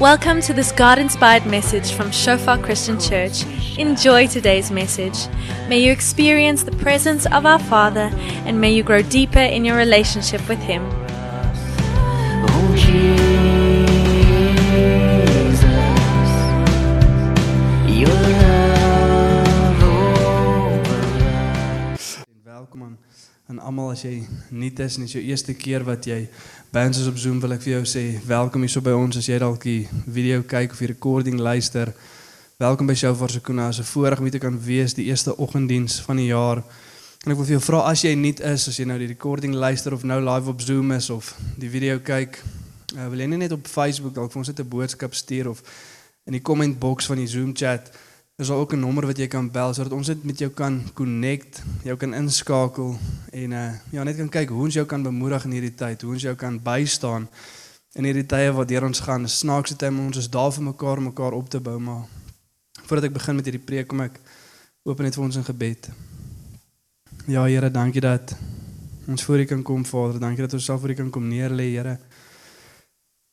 Welcome to this God inspired message from Shofar Christian Church. Enjoy today's message. May you experience the presence of our Father and may you grow deeper in your relationship with Him. Welkom aan aan almal as jy is en jou eerste keer wat by ons is op Zoom wil ek vir jou sê welkom hierso by ons as jy dalk die video kyk of die recording luister. Welkom by Shofar Sekuna. As 'n voorreg om hier te kan wees die eerste oggenddiens van die jaar. En ek wil vir jou vra as jy nuut is, as jy nou die recording luister of nou live op Zoom is of die video kyk, uh, wil jy nie net op Facebook dalk vir ons net 'n boodskap stuur of in die comment box van die Zoom chat is daar ook 'n nommer wat jy kan bel sodat ons net met jou kan connect, jou kan inskakel en uh ja, net kan kyk hoe ons jou kan bemoedig in hierdie tyd, hoe ons jou kan bystaan in hierdie tye wat deur ons gaan. Snaakse tyd, maar ons is daar vir mekaar om mekaar op te bou, maar voordat ek begin met hierdie preek, kom ek open net vir ons in gebed. Ja, Here, dankie dat ons voor U kan kom, Vader. Dankie dat ons self voor U kan kom neerlê, Here.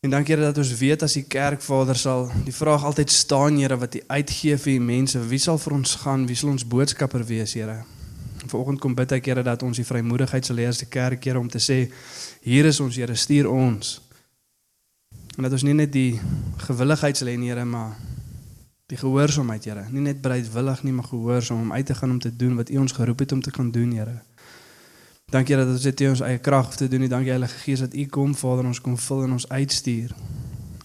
En dankie Here dat ons weet as die kerk Vader sal die vraag altyd staan Here wat U uitgee vir die mense, wie sal vir ons gaan? Wie sal ons boodskapper wees, Here? Vanoggend kom bid ek Here dat ons die vrymoedigheid sal hê as die kerk Here om te sê hier is ons Here, stuur ons. En dat ons nie net die gewilligheid sal hê Here, maar die gehoorsaamheid, Here. Nie net bereidwillig nie, maar gehoorsaam om uit te gaan om te doen wat U ons geroep het om te gaan doen, Here. Dankie dat ons dit in ons eie krag te doen. Dankie Heilige Gees dat U kom, Vader, ons kom vul en ons uitstuur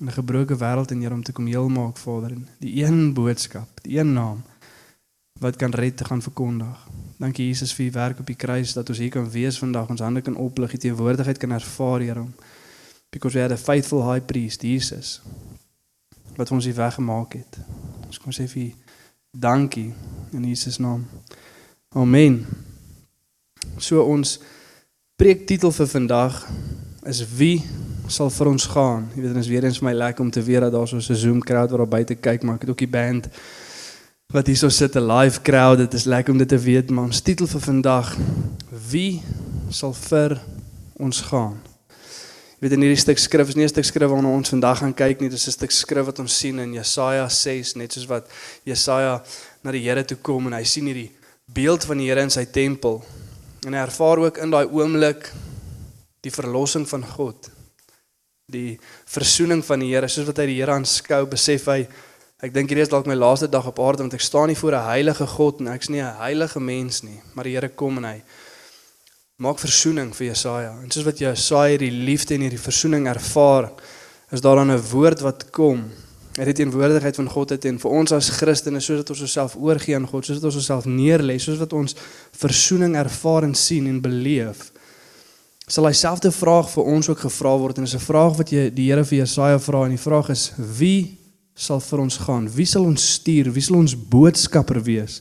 in 'n gebroke wêreld en Here om te kom heel maak, Vader, in die een boodskap, die een naam wat kan red te gaan verkondig. Dankie Jesus vir U werk op die kruis dat ons hier kan wees vandag, ons hande kan oplig, die teenwoordigheid kan ervaar, Here. Because we had a faithful high priest, Jesus, wat ons hier weggemaak het. Ons kom sê vir dankie in Jesus naam. Amen. So ons preektitel vir vandag is wie sal vir ons gaan. Jy weet dit is weer eens vir my lekker om te weet dat daar so 'n Zoom crowd wat daar buite kyk, maar ek het ook die band wat hierso sit 'n live crowd. Dit is lekker om dit te weet, maar ons titel vir vandag wie sal vir ons gaan. Jy weet in hierdie stuk skrif is nie 'n stuk skrif waarna ons vandag gaan kyk nie, dis 'n stuk skrif wat ons sien in Jesaja 6, net soos wat Jesaja na die Here toe kom en hy sien hierdie beeld van die Here in sy tempel En ervaar ook in daai oomblik die verlossing van God. Die versoening van die Here, soos wat hy die Here aanskou, besef hy ek dink hierdie is dalk my laaste dag op aarde want ek staan nie voor 'n heilige God en ek's nie 'n heilige mens nie, maar die Here kom en hy maak versoening vir Jesaja. En soos wat Jesaja die liefde en hierdie versoening ervaar, is daar dan 'n woord wat kom Het die teenwoordigheid van God het en vir ons as Christene soos dat ons osself oorgee aan God, soos dat ons osself neerlê, soos wat ons versoening ervaar en sien en beleef. Sal hy selfde vraag vir ons ook gevra word en dis 'n vraag wat jy die Here vir Jesaja vra en die vraag is wie sal vir ons gaan? Wie sal ons stuur? Wie sal ons boodskapper wees?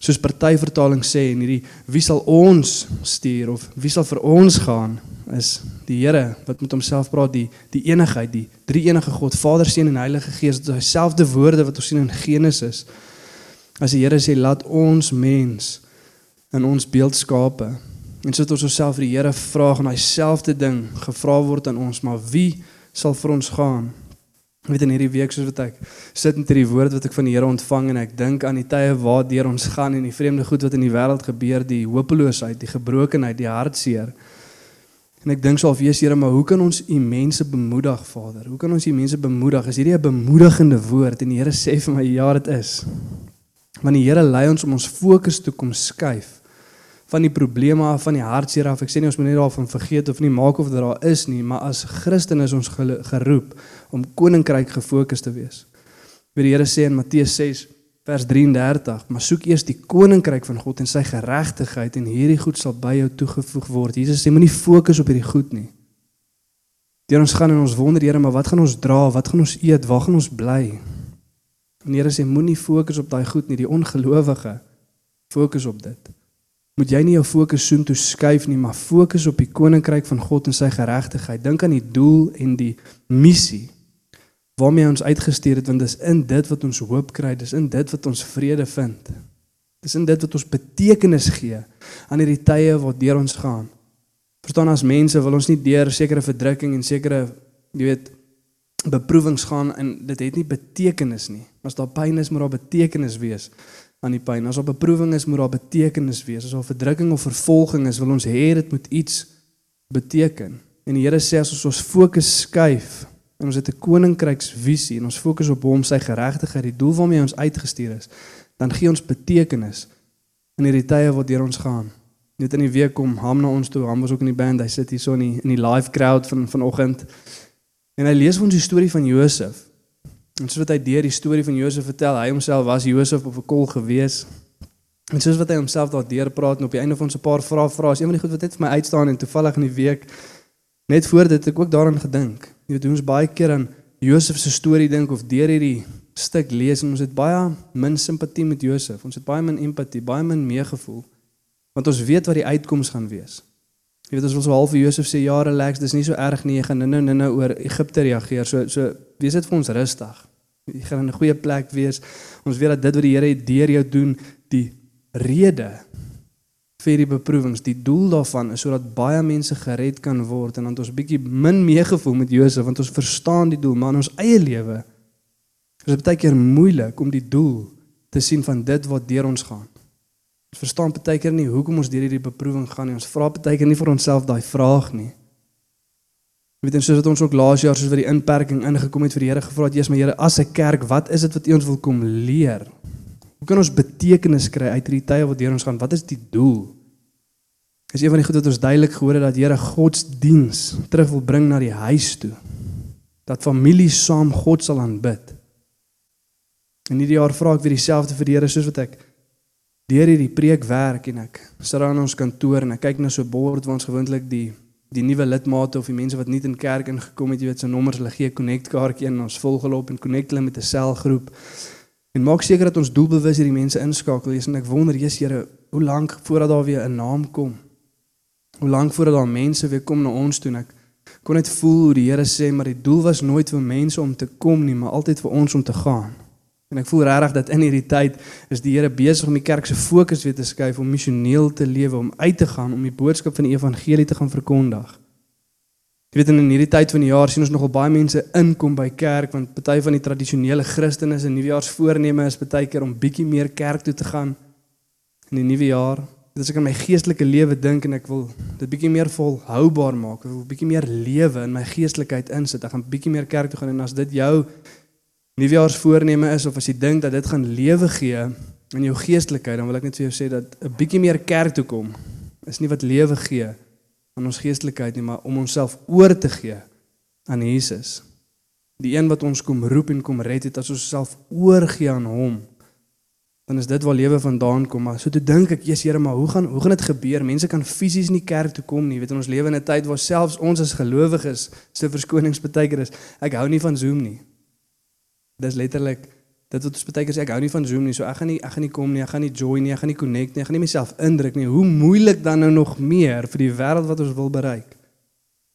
Soos party vertaling sê en hierdie wie sal ons stuur of wie sal vir ons gaan? Is die Here wat met homself praat die die enigheid die drie enige God Vader Seun en Heilige Gees dieselfde woorde wat ons sien in Genesis as die Here sê laat ons mens in ons beeld skape en sodat ons osself vir die Here vra en hy selfde ding gevra word aan ons maar wie sal vir ons gaan? Weet in hierdie week soos wat ek sit met hierdie woord wat ek van die Here ontvang en ek dink aan die tye waar deur ons gaan en die vreemde goed wat in die wêreld gebeur die hopeloosheid die gebrokenheid die hartseer En ek dink so of wees Here, maar hoe kan ons u mense bemoedig, Vader? Hoe kan ons u mense bemoedig? Is hierdie 'n bemoedigende woord? En die Here sê vir my, ja, dit is. Want die Here lei ons om ons fokus te kom skuif van die probleme af, van die hartseer af. Ek sê nie ons moet net daarvan vergeet of nie maak of dit daar is nie, maar as Christene is ons geroep om koninkryk gefokus te wees. Wie die Here sê in Matteus 6 vers 33, maar soek eers die koninkryk van God en sy geregtigheid en hierdie goed sal by jou toegevoeg word. Jesus sê moenie fokus op hierdie goed nie. Deur ons gaan en ons wonder Here, maar wat gaan ons dra? Wat gaan ons eet? Waar gaan ons bly? En Here sê moenie fokus op daai goed nie, die ongelowige. Fokus op dit. Moet jy nie jou fokus soen toe skuif nie, maar fokus op die koninkryk van God en sy geregtigheid. Dink aan die doel en die missie waarmee ons uitgestuur het want dis in dit wat ons hoop kry, dis in dit wat ons vrede vind. Dis in dit wat ons betekenis gee aan hierdie tye wat deur ons gaan. Verstaan as mense wil ons nie deur sekere verdrukking en sekere jy weet beproewings gaan en dit het nie betekenis nie. As daar pyn is, moet daar betekenis wees aan die pyn. As daar beproewing is, moet daar betekenis wees. As daar verdrukking of vervolging is, wil ons hê dit moet iets beteken. En die Here sê as ons ons fokus skuif en ons het 'n koninkryksvisie en ons fokus op hom, sy geregtigheid, die doel waarmee ons uitgestuur is, dan gee ons betekenis in hierdie tye wat deur ons gaan. Net in die week kom Ham na ons toe. Ham was ook in die band. Hy sit hier so in die in die live crowd van vanoggend. En hy lees ons die storie van Josef. En soos wat hy deur die storie van Josef vertel, hy homself was Josef op 'n kol gewees. En soos wat hy homself daardeur praat en op die einde van ons 'n paar vrae vra, is een van die goed wat net vir my uitstaan en toevallig in die week net voor dit ek ook daaraan gedink. Jy weet ons baie keer aan Josef se storie dink of deur hierdie stuk lees en ons het baie min simpatie met Josef. Ons het baie min empatie, baie min meegevoel. Want ons weet wat die uitkoms gaan wees. Jy weet ons wil so half Josef sê ja, relax, dis nie so erg nie. Jy gaan nou nou nou oor Egipte reageer. So so wees dit vir ons rustig. Jy gaan in 'n goeie plek wees. Ons weet dat dit wat die Here deur jou doen, die rede vir die beproewings, die doel daarvan is sodat baie mense gered kan word en dan ons bietjie min meegevoel met Josef want ons verstaan die doel, maar in ons eie lewe is dit baie keer moeilik om die doel te sien van dit wat deur ons gaan. Ons verstaan baie keer nie hoekom ons deur hierdie beproewing gaan nie. Ons vra baie keer nie vir onsself daai vraag nie. Jy weet en soos wat ons ook laas jaar soos wat die inperking ingekom het vir die Here gevra het, Jesus, maar Here, as 'n kerk, wat is dit wat U ons wil kom leer? Hoe kan ons betekenis kry uit hierdie tye wat deur ons gaan? Wat is die doel? Is een van die goed wat ons duidelik gehoor het dat Here godsdiens terug wil bring na die huis toe. Dat families saam God sal aanbid. En hierdie jaar vra ek weer dieselfde vir die Here soos wat ek deur hierdie preek werk en ek sit daar in ons kantoor en ek kyk na so 'n bord waar ons gewoonlik die die nuwe lidmate of die mense wat nie in kerk ingekom het, jy weet, se nommers, hulle gee 'n connect kaartjie en ons volg hulle op en connect hulle met 'n selgroep. En maak seker dat ons doelbewus hierdie mense inskakel. Jy sien ek wonder, Jesus Here, hoe lank voordat daar weer 'n naam kom? Hoe lank voordat daar mense weer kom na ons toe en ek kon net voel hoe die Here sê, maar die doel was nooit vir mense om te kom nie, maar altyd vir ons om te gaan. En ek voel regtig dat in hierdie tyd is die Here besig om die kerk se fokus weer te skuif om missioneel te lewe, om uit te gaan om die boodskap van die evangelie te gaan verkondig. Jy weet in hierdie tyd van die jaar sien ons nogal baie mense inkom by kerk want party van die tradisionele Christene se nuwejaarsvoorneme is baie keer om bietjie meer kerk toe te gaan in die nuwe jaar. Dis ek in my geestelike lewe dink en ek wil dit bietjie meer volhoubaar maak. Ek wil bietjie meer lewe in my geestelikheid insit. Ek gaan bietjie meer kerk toe gaan en as dit jou nuwejaarsvoorneme is of as jy dink dat dit gaan lewe gee in jou geestelikheid, dan wil ek net vir jou sê dat 'n bietjie meer kerk toe kom is nie wat lewe gee nie aan ons geestelikheid nie, maar om onsself oor te gee aan Jesus. Die een wat ons kom roep en kom red het as ons self oorgee aan hom. Dan is dit waar lewe vandaan kom. Maar so toe dink ek, Jesus Here, maar hoe gaan hoe gaan dit gebeur? Mense kan fisies nie kerk toe kom nie. Jy weet ons lewe in 'n tyd waar selfs ons as gelowiges se verskoningspartyker is. Ek hou nie van Zoom nie. Dis letterlik dit wat ons baie keer sê ek hou nie van Zoom nie, so ek gaan nie ek gaan nie kom nie, ek gaan nie join nie, ek gaan nie connect nie, ek gaan nie myself indruk nie. Hoe moeilik dan nou nog meer vir die wêreld wat ons wil bereik?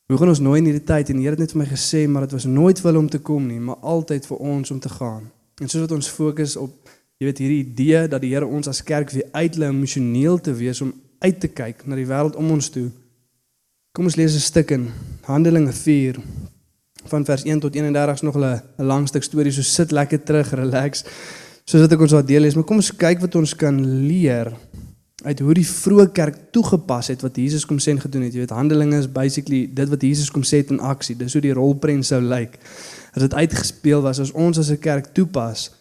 Hoe gaan ons nooit in hierdie tyd en die Here het net vir my gesê, maar dit was nooit vir hom om te kom nie, maar altyd vir ons om te gaan. En soos wat ons fokus op jy weet hierdie idee dat die Here ons as kerk weer uitlei om missioneel te wees om uit te kyk na die wêreld om ons toe. Kom ons lees 'n stuk in Handelinge 4 van vers 1 tot 31 is nog 'n lang stuk storie so sit lekker terug relax soos wat ek ons wat deel is. Maar kom ons kyk wat ons kan leer uit hoe die vroeë kerk toegepas het wat Jesus kom sê en gedoen het. Jy weet handelinge is basically dit wat Jesus kom sê in aksie. Dis hoe die rolprent sou lyk. As dit uitgespeel was as ons as 'n kerk toepas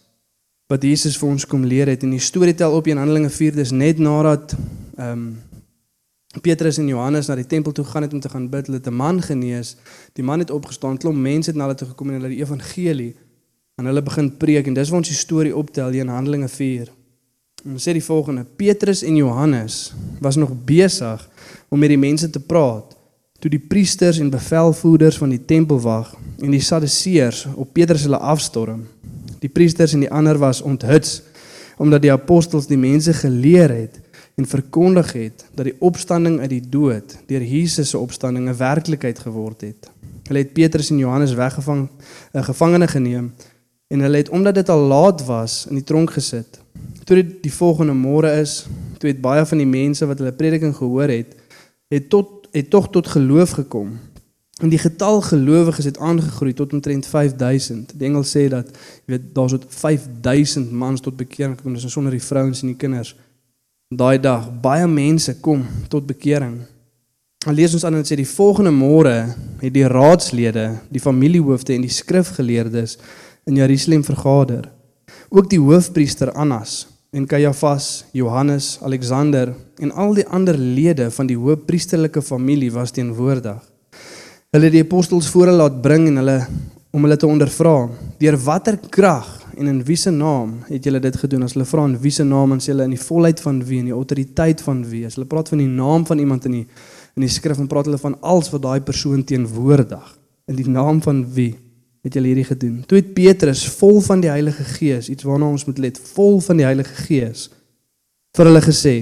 wat Jesus vir ons kom leer het. En die storie tel op in Handelinge 4 dis net nadat ehm um, Petrus en Johannes na die tempel toe gaan het om te gaan bid, hulle het 'n man genees. Die man het opgestaan, klop mense het na hulle toe gekom en hulle die evangelie aan hulle begin preek en dis waar ons die storie optel hier in Handelinge 4. En sê die volgende: Petrus en Johannes was nog besig om met die mense te praat toe die priesters en bevelvoerders van die tempelwag en die sadduseërs op Petrus hulle afstorm. Die priesters en die ander was onthuts omdat die apostels die mense geleer het en verkondig het dat die opstanding uit die dood deur Jesus se opstanding 'n werklikheid geword het. Hulle het Petrus en Johannes weggevang, 'n eh, gevangene geneem en hulle het omdat dit al laat was in die tronk gesit. Toe dit die volgende môre is, toe het baie van die mense wat hulle prediking gehoor het, het tot het tog tot geloof gekom. En die getal gelowiges het aangegroei tot omtrent 5000. Die engel sê dat jy weet daar's tot 5000 mans tot bekering gekom, dis sonder die vrouens en die kinders. Daai dag baie mense kom tot bekering. Dan lees ons aan en sê die volgende môre het die raadslede, die familiehoofde en die skrifgeleerdes in Jerusalem vergader. Ook die hoofpriester Annas en Kajafas, Johannes, Alexander en al die ander lede van die hoëpriesterlike familie was teenwoordig. Hulle het die apostels voor hulle laat bring en hulle om hulle te ondervra. Deur watter krag en in wiese naam het julle dit gedoen? As hulle vra in wiese naam en sê hulle in die volheid van wie en die autoriteit van wie? As hulle praat van die naam van iemand in die in die skrif en praat hulle van als wat daai persoon teenwoordig. In die naam van wie het julle hierdie gedoen? Toe het Petrus vol van die Heilige Gees, iets waarna ons moet let, vol van die Heilige Gees vir hulle gesê: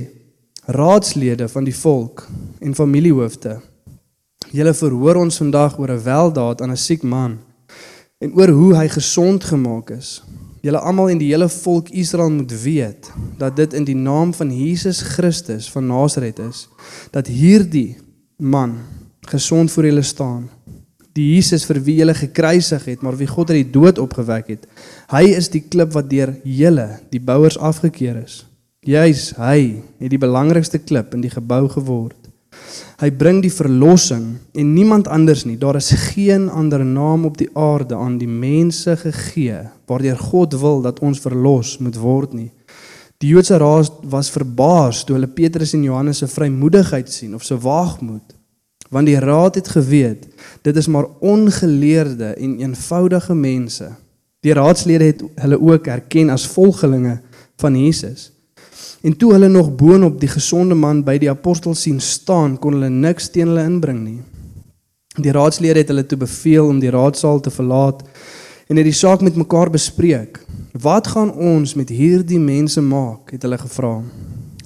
Raadslede van die volk en familiehoofde Julle verhoor ons vandag oor 'n weldaad aan 'n siek man en oor hoe hy gesond gemaak is. Julle almal en die hele volk Israel moet weet dat dit in die naam van Jesus Christus van Nasaret is dat hierdie man gesond voor julle staan. Die Jesus vir wie julle gekruisig het, maar wie God uit die dood opgewek het. Hy is die klip wat deur julle, die bouers afgekeur is. Juis hy het die belangrikste klip in die gebou geword. Hy bring die verlossing en niemand anders nie. Daar is geen ander naam op die aarde aan die mense gegee waardeur God wil dat ons verlos moet word nie. Die Joodse raad was verbaas toe hulle Petrus en Johannes se vrymoedigheid sien of se waagmoed. Want die raad het geweet dit is maar ongeleerde en eenvoudige mense. Die raadslede het hulle ook erken as volgelinge van Jesus. En toe hulle nog boonop die gesonde man by die apostels sien staan, kon hulle niks teen hulle inbring nie. Die raadslede het hulle toe beveel om die raadsaal te verlaat en het die saak met mekaar bespreek. Wat gaan ons met hierdie mense maak? het hulle gevra.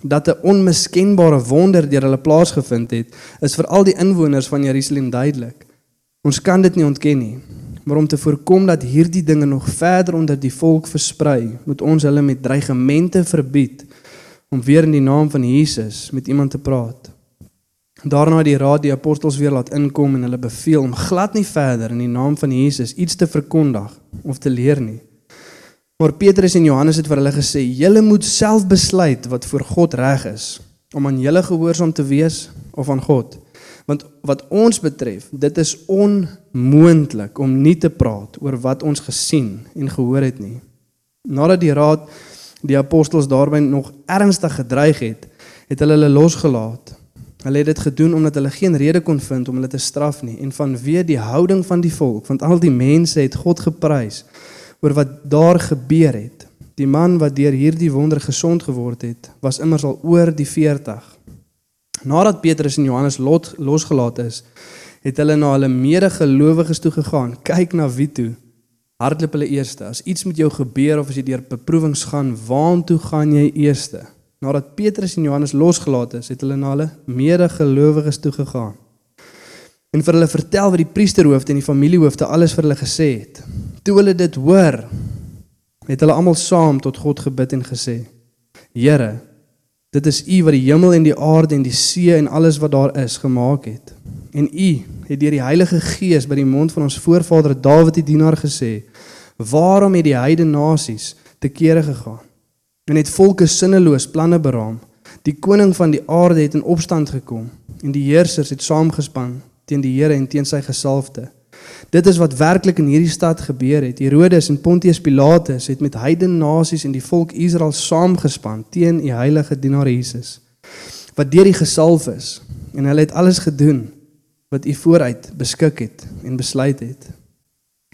Dat 'n onmiskenbare wonder deur hulle plaasgevind het, is vir al die inwoners van Jerusalem duidelik. Ons kan dit nie ontken nie. Maar om te voorkom dat hierdie dinge nog verder onder die volk versprei, moet ons hulle met dreigemente verbied om weer in die naam van Jesus met iemand te praat. Daarna het die raad die apostels weer laat inkom en hulle beveel om glad nie verder in die naam van Jesus iets te verkondig of te leer nie. Maar Petrus en Johannes het vir hulle gesê: "Julle moet self besluit wat vir God reg is, om aan julle gehoorsaam te wees of aan God. Want wat ons betref, dit is onmoontlik om nie te praat oor wat ons gesien en gehoor het nie." Nadat die raad die apostels daarby nog ernstig gedreig het, het hulle hulle losgelaat. Hulle het dit gedoen omdat hulle geen rede kon vind om hulle te straf nie en vanweë die houding van die volk, want al die mense het God geprys oor wat daar gebeur het. Die man wat deur hierdie wonder gesond geword het, was immers al oor die 40. Nadat Petrus en Johannes lot losgelaat is, het hulle na hulle medegelowiges toe gegaan. Kyk na wie toe hardloop hulle eerste. As iets met jou gebeur of as jy deur beproewings gaan, waartoe gaan jy eerste? Nadat Petrus en Johannes losgelaat is, het hulle na hulle medegelowiges toe gegaan. En vir hulle vertel wat die priesterhoofde en die familiehoofde alles vir hulle gesê het. Toe hulle dit hoor, het hulle almal saam tot God gebid en gesê: Here, dit is U wat die hemel en die aarde en die see en alles wat daar is gemaak het. En U het deur die Heilige Gees by die mond van ons voorvader Dawid die dienaar gesê: "Waarom het die heidene nasies te kere gegaan en het volke sinneloos planne beraam? Die koning van die aarde het in opstand gekom en die heersers het saamgespan teen die Here en teen sy gesalfde." Dit is wat werklik in hierdie stad gebeur het. Herodes en Pontius Pilatus het met heidene nasies en die volk Israel saamgespan teen die heilige dienaar Jesus wat deur die gesalf is en hulle het alles gedoen wat u vooruit beskik het en besluit het.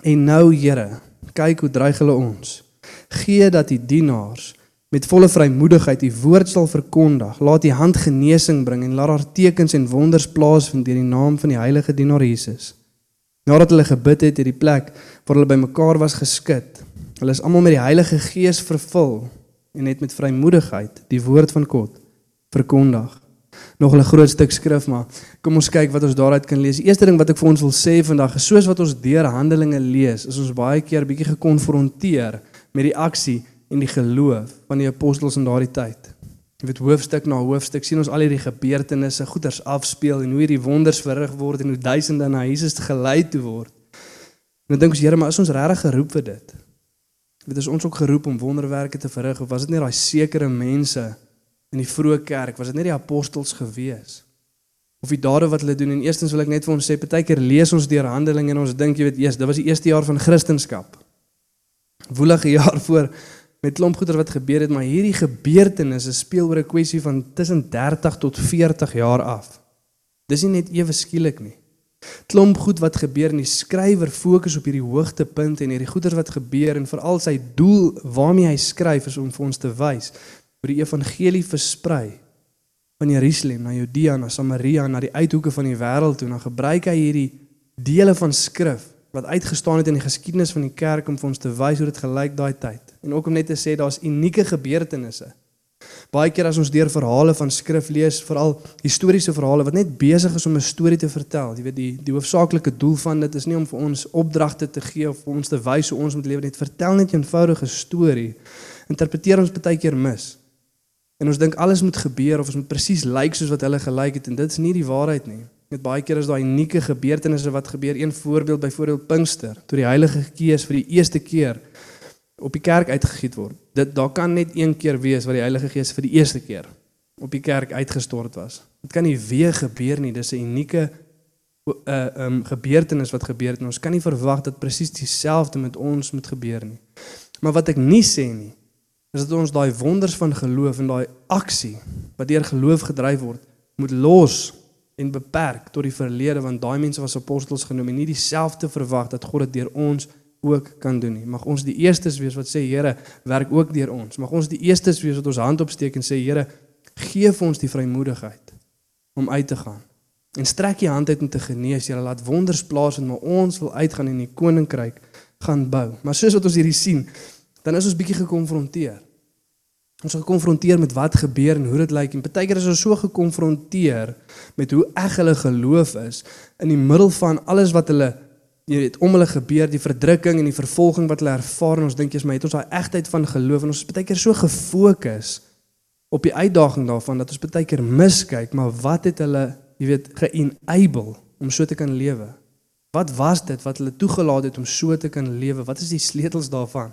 En nou Here, kyk hoe dreig hulle ons. Gee dat die dienaars met volle vrymoedigheid u woord sal verkondig. Laat u hand genesing bring en laat daar tekens en wonders plaasvind deur die naam van die heilige dienaar Jesus. Nadat hulle gebid het, het die plek waar hulle bymekaar was geskit. Hulle is almal met die Heilige Gees vervul en het met vrymoedigheid die woord van God verkondig nog 'n groot stuk skrif maar kom ons kyk wat ons daaruit kan lees. Die eerste ding wat ek vir ons wil sê vandag is soos wat ons deur Handelinge lees, is ons baie keer bietjie gekonfronteer met die aksie en die geloof van die apostels in daardie tyd. Jy weet hoofstuk na hoofstuk sien ons al hierdie gebeurtenisse, goeders afspeel en hoe hierdie wonders verrig word en hoe duisende na Jesus gelei toe word. En dan dink ons Here, maar is ons regtig geroep vir dit? Jy weet is ons ook geroep om wonderwerke te verrig of was dit net daai sekere mense in die vroeë kerk? Was dit net die apostels gewees? Of die dade wat hulle doen en eerstens wil ek net vir ons sê, partykeer lees ons deur Handelinge en ons dink jy weet, eers, dit was die eerste jaar van Christendom. Woelige jaar voor met klomp goeder wat gebeur het, maar hierdie gebeurtenisse speel oor 'n kwessie van tussen 30 tot 40 jaar af. Dis nie net ewe skielik nie. Klomp goed wat gebeur en die skrywer fokus op hierdie hoogtepunt en hierdie goeder wat gebeur en veral sy doel waarmee hy skryf is om vir ons te wys hoe die evangelie versprei van Jerusalem na Judea na Samaria na die uithoeke van die wêreld toe. Dan gebruik hy hierdie dele van skrif wat uitgestaan het in die geskiedenis van die kerk om vir ons te wys hoe dit gelyk daai tyd. En ook om net te sê daar's unieke gebeurtenisse. Baie keer as ons deur verhale van skrif lees, veral historiese verhale wat net besig is om 'n storie te vertel, jy weet die die hoofsaaklike doel van dit is nie om vir ons opdragte te gee of vir ons te wys hoe ons moet lewe net vertel net 'n eenvoudige storie. Interpreteer ons baie keer mis. En ons dink alles moet gebeur of ons moet presies lyk like soos wat hulle gelyk het en dit is nie die waarheid nie. Met baie keer is daai unieke gebeurtenisse wat gebeur. Een voorbeeld byvoorbeeld Pinkster, toe die Heilige Gees vir die eerste keer op die kerk uitgegiet word. Dit daar kan net een keer wees wat die Heilige Gees vir die eerste keer op die kerk uitgestort was. Dit kan nie weer gebeur nie. Dis 'n unieke uh, um, gebeurtenis wat gebeur het en ons kan nie verwag dat presies dieselfde met ons moet gebeur nie. Maar wat ek nie sê nie, is dat ons daai wonders van geloof en daai aksie wat deur geloof gedryf word, moet los en beperk tot die verlede want daai mense was apostels genoem en nie dieselfde verwag dat God dit deur ons ook kan doen nie. Mag ons die eerstes wees wat sê Here, werk ook deur ons. Mag ons die eerstes wees wat ons hand opsteek en sê Here, gee vir ons die vrymoedigheid om uit te gaan. En strek jy hand uit om te genees. Here, laat wonders plaasvind, maar ons wil uitgaan en die koninkryk gaan bou. Maar soos wat ons hierdie sien, dan is ons bietjie gekonfronteer. Ons is gekonfronteer met wat gebeur en hoe dit lyk en baie keer is ons so gekonfronteer met hoe eg hulle geloof is in die middel van alles wat hulle jy weet om hulle gebeur die verdrukking en die vervolging wat hulle ervaar en ons dink jy's maar het ons daai egtheid van geloof en ons is baie keer so gefokus op die uitdaging daarvan dat ons baie keer miskyk maar wat het hulle jy weet ge-enable om so te kan lewe Wat was dit wat hulle toegelaat het om so te kan lewe? Wat is die sleutels daarvan?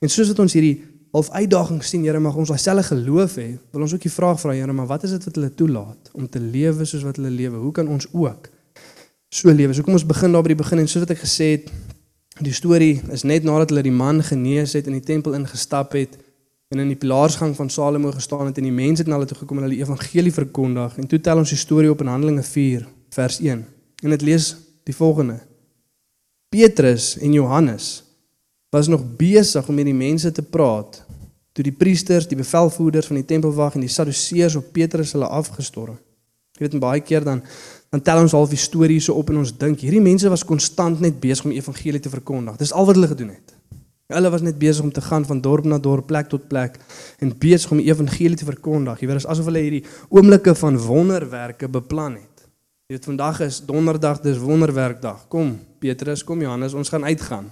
En soos wat ons hierdie half uitdaging sien, Here, mag ons daai selfe geloof hê. Wil ons ook die vraag vra, Here, maar wat is dit wat hulle toelaat om te lewe soos wat hulle lewe? Hoe kan ons ook so lewe? So kom ons begin daar by die begin en soos wat ek gesê het, die storie is net nadat hulle die man genees het in die tempel ingestap het en in die pilaarsgang van Salomo gestaan het en die mense het na hulle toe gekom en hulle die evangelie verkondig en toe tel ons die storie op in Handelinge 4 vers 1. En dit lees die volgende: Petrus en Johannes was nog besig om met die mense te praat toe die priesters, die bevelvoerders van die tempelwag en die saduseërs op Petrus hulle afgestorm. Jy weet baie keer dan dan tel ons half die storie so op en ons dink hierdie mense was konstant net besig om die evangelie te verkondig. Dis al wat hulle gedoen het. Hulle was net besig om te gaan van dorp na dorp, plek tot plek en besig om die evangelie te verkondig. Jy weet is asof hulle hierdie oomblikke van wonderwerke beplan het. Jy weet vandag is donderdag, dis wonderwerkdag. Kom Petrus, kom Johannes, ons gaan uitgaan.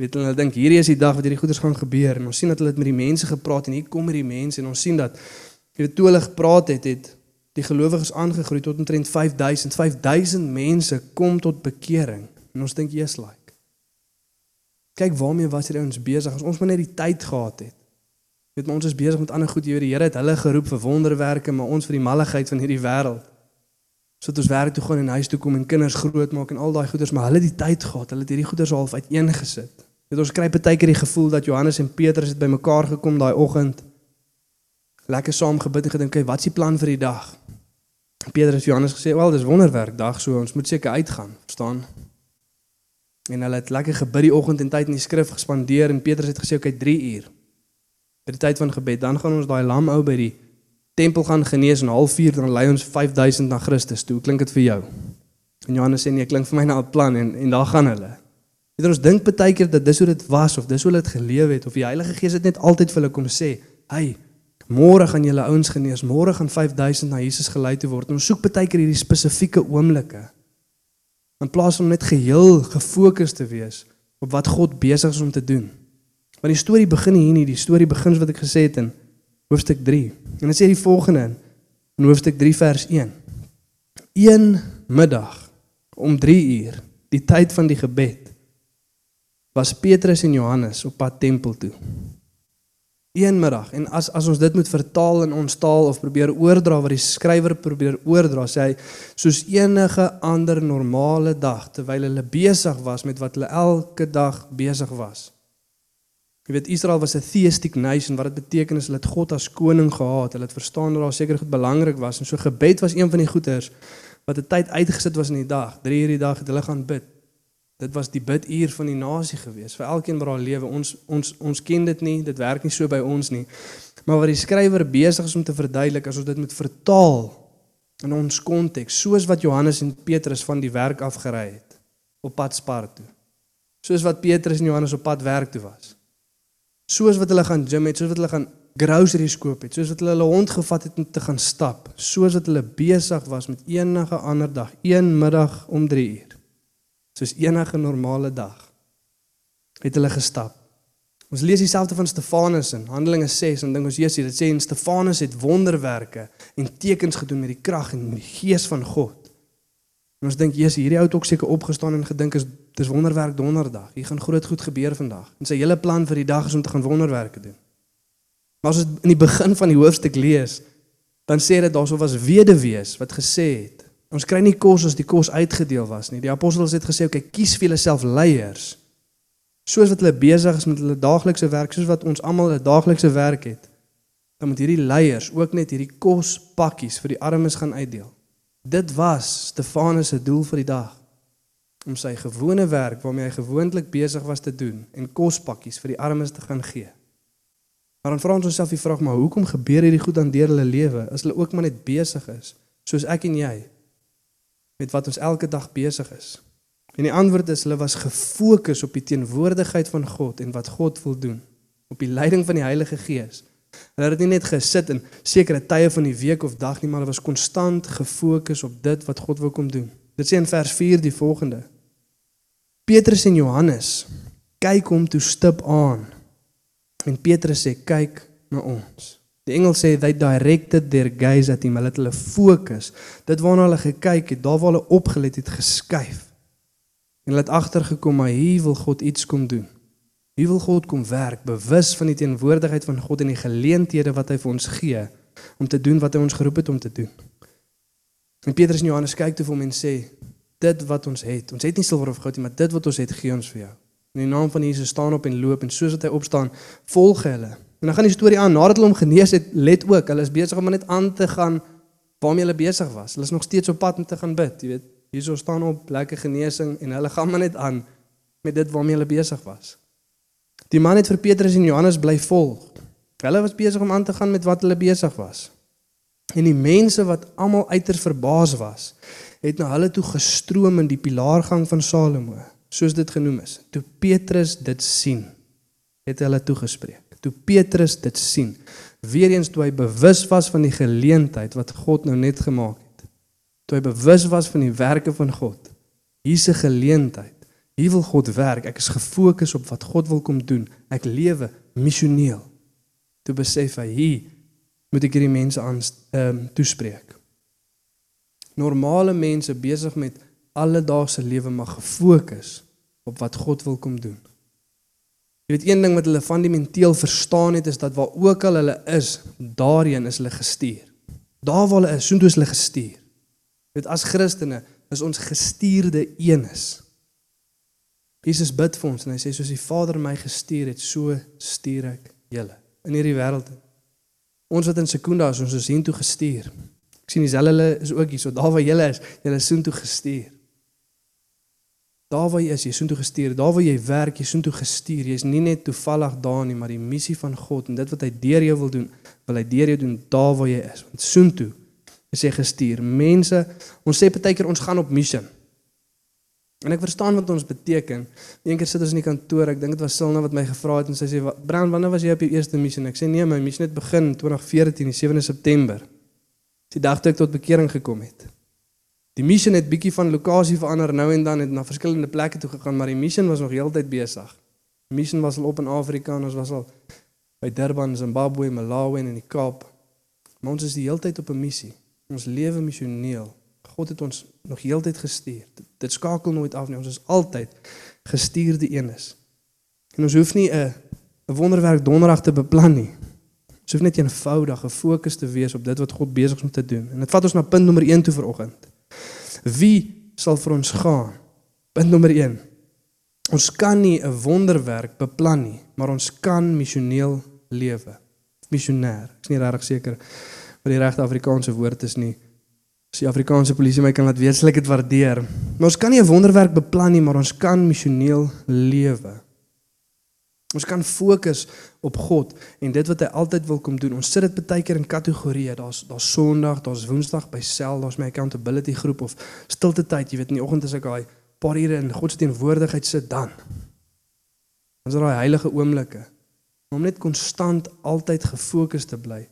Weet hulle dink hierdie is die dag wat hierdie goeders gaan gebeur. En ons sien dat hulle het met die mense gepraat en hier kom hierdie mense en ons sien dat jy weet toe hulle gepraat het het die gelowiges aangegroei tot omtrent 5000 5000 mense kom tot bekering en ons dink jy's like. Kyk waarmee was hierdie ouens besig? As ons maar net die tyd gehad het. Weet maar ons is besig met ander goed. Jy weet die Here het hulle geroep vir wonderwerke maar ons vir die malligheid van hierdie wêreld. Sodat ons werk toe gaan en huis toe kom en kinders grootmaak en al daai goeders, maar hulle het die tyd gehad. Hulle het hierdie goeders half uiteengesit. Dit ons kry baie keer die gevoel dat Johannes en Petrus het bymekaar gekom daai oggend. Lekker saam gebid en gedink, "Wat is die plan vir die dag?" Petrus en Johannes gesê, "Wel, dis wonderwerk dag, so ons moet seker uitgaan." Verstaan? En hulle het lekker gebid die oggend en tyd in die skrif gespandeer en Petrus het gesê, "Oké, okay, 3 uur." By die tyd van gebed, dan gaan ons daai lam ou by die tempel gaan genees en 'n halfuur dan lei ons 5000 na Christus toe. Klink dit vir jou? En Johannes sê nee, klink vir my na 'n plan en en daar gaan hulle. Weet ons dink baie keer dat dis hoe dit was of dis hoe hulle dit geleef het of die Heilige Gees het net altyd vir hulle kom sê, "Hey, môre gaan julle ouens genees, môre gaan 5000 na Jesus gelei te word." En ons soek baie keer hierdie spesifieke oomblikke. In plaas om net geheel gefokus te wees op wat God besig is om te doen. Maar die storie begin hier nie, die storie begin wat ek gesê het in hoofstuk 3. En dit sê die volgende in hoofstuk 3 vers 1. Een middag om 3 uur, die tyd van die gebed, was Petrus en Johannes op pad tempel toe. Een middag en as as ons dit moet vertaal in ons taal of probeer oordra wat die skrywer probeer oordra, sê hy soos enige ander normale dag terwyl hulle besig was met wat hulle elke dag besig was. Jy weet Israel was 'n theistic nation wat dit beteken is hulle het God as koning gehad. Hulle het verstaan dat daar seker goed belangrik was en so gebed was een van die goeters wat 'n tyd uitgesit was in die dag. 3 uur die dag het hulle gaan bid. Dit was die biduur van die nasie gewees vir elkeen wat daar lewe. Ons ons ons ken dit nie, dit werk nie so by ons nie. Maar wat die skrywer besig is om te verduidelik as ons dit moet vertaal in ons konteks, soos wat Johannes en Petrus van die werk afgery het op pad Spar toe. Soos wat Petrus en Johannes op pad werk toe was. Soos wat hulle gaan gym het, soos wat hulle gaan groceries koop het, soos wat hulle hulle hond gevat het om te gaan stap, soos wat hulle besig was met enige ander dag, een middag om 3 uur. Soos enige normale dag het hulle gestap. Ons lees dieselfde van Stefanus in Handelinge 6 en dink ons Jesus, dit sê en Stefanus het wonderwerke en tekens gedoen met die krag en die gees van God. En ons dink Jesus, hierdie ou het ook seker opgestaan en gedink is dis wonderwerk donderdag. Hier gaan groot goed gebeur vandag. En sy hele plan vir die dag is om te gaan wonderwerke doen. Maar as ons in die begin van die hoofstuk lees, dan sê dit daarso was weduwees wat gesê het, ons kry nie kos as die kos uitgedeel was nie. Die apostels het gesê, "Oké, kies vir julleself leiers." Soos wat hulle besig is met hulle daaglikse werk, soos wat ons almal 'n daaglikse werk het, dan moet hierdie leiers ook net hierdie kospakkies vir die armes gaan uitdeel. Dit was Stefanus se doel vir die dag om sy gewone werk waarmee hy gewoonlik besig was te doen en kospakkies vir die armes te gaan gee. Maar dan vra ons onsself die vraag, maar hoekom gebeur hierdie goed aan deur hulle lewe as hulle ook maar net besig is, soos ek en jy met wat ons elke dag besig is? En die antwoord is hulle was gefokus op die teenwoordigheid van God en wat God wil doen, op die leiding van die Heilige Gees. Hulle het nie net gesit in sekere tye van die week of dag nie, maar hulle was konstant gefokus op dit wat God wil kom doen. Dit sê in vers 4 die volgende: Petrus en Johannes kyk hom toe stip aan En Petrus sê kyk na ons. Die engel sê they directed their gaze at him. Hulle het hulle fokus. Dit waarna hulle gekyk het, daar waar hulle opgelet het, geskuif. En hulle het agtergekom maar hier wil God iets kom doen. Hier wil God kom werk, bewus van die teenwoordigheid van God en die geleenthede wat hy vir ons gee om te doen wat hy ons geroep het om te doen. En Petrus en Johannes kyk toe vir hom en sê dit wat ons het. Ons het nie silwer of goud nie, maar dit wat ons het, gee ons vir jou. In die naam van Jesus staan op en loop en soos wat hy opstaan, volg hulle. En dan gaan die storie aan nadat hulle hom genees het, let ook, hulle is besig om net aan te gaan waarmee hulle besig was. Hulle is nog steeds op pad om te gaan bid, jy weet. Hierso staan op lekker genesing en hulle gaan maar net aan met dit waarmee hulle besig was. Die man het vir Petrus en Johannes bly volg. Hulle was besig om aan te gaan met wat hulle besig was. En die mense wat almal uiters verbaas was, het na hulle toe gestroom in die pilaargang van Salomo soos dit genoem is. Toe Petrus dit sien, het hulle toegespreek. Toe Petrus dit sien, weer eens toe hy bewus was van die geleentheid wat God nou net gemaak het. Toe hy bewus was van die werke van God. Hier's 'n geleentheid. Hier wil God werk. Ek is gefokus op wat God wil kom doen. Ek lewe missioneel. Toe besef hy, hier moet ek hierdie mense aan ehm um, toespreek. Normale mense besig met alledaagse lewe mag gefokus op wat God wil kom doen. Jy weet een ding wat hulle fundamenteel verstaan het is dat waar ook al hulle is, daarheen is hulle gestuur. Daar waar hulle is, is hulle gestuur. Jy weet as Christene is ons gestuurde eenes. Jesus bid vir ons en hy sê soos die Vader my gestuur het, so stuur ek julle in hierdie wêreld. Ons wat in Sekunda is, ons is hiertoe gestuur. Ek sien dis hulle is ook hier, so daar waar julle is, julle is soontoe gestuur. Daar waar jy is, jy is soontoe gestuur. Daar waar jy werk, jy is soontoe gestuur. Jy's nie net toevallig daar nie, maar die missie van God en dit wat hy deur jou wil doen, wil hy deur jou doen daar waar jy is. Want soontoe is jy gestuur. Mense, ons sê baie keer ons gaan op missie. En ek verstaan wat ons beteken. Eendag sit ons in die kantoor, ek dink dit was Silna wat my gevra het en sy sê, "Brand, wanneer was jy op jou eerste missie?" Ek sê, "Nee, my missie het begin 2014, die 7de September." Die dag toe ek tot bekering gekom het. Die mission het bietjie van lokasie verander nou en dan het na verskillende plekke toe gegaan, maar die mission was nog heeltyd besig. Die mission was al op in Afrika en ons was al by Durban, Zimbabwe, Malawi en in die Kaap. Maar ons is die hele tyd op 'n missie. Ons lewe missioneel. God het ons nog heeltyd gestuur. Dit skakel nooit af nie. Ons is altyd gestuurde eenes. En ons hoef nie 'n 'n wonderwerk donderdag te beplan nie. Ons hoef net eenvoudig gefokus te wees op dit wat God besig is om te doen. En dit vat ons na punt nommer 1 toe vanoggend. Wie sal vir ons gaan? Punt nommer 1. Ons kan nie 'n wonderwerk beplan nie, maar ons kan missioneel lewe. Missionêr. Ek is nie regtig seker wat die regte Afrikaanse woord is nie. As die Afrikaanse polisie my kan laat weet, sal ek dit waardeer. Maar ons kan nie 'n wonderwerk beplan nie, maar ons kan missioneel lewe. Ons kan fokus op God en dit wat hy altyd wil kom doen. Ons sit dit baie keer in kategorieë. Daar's daar's Sondag, daar's Woensdag by sel, daar's my accountability groep of stilte tyd, jy weet in die oggend as ek daai paar ure in God se teenwoordigheid sit dan. Ons is daai heilige oomblikke om net konstant altyd gefokus te bly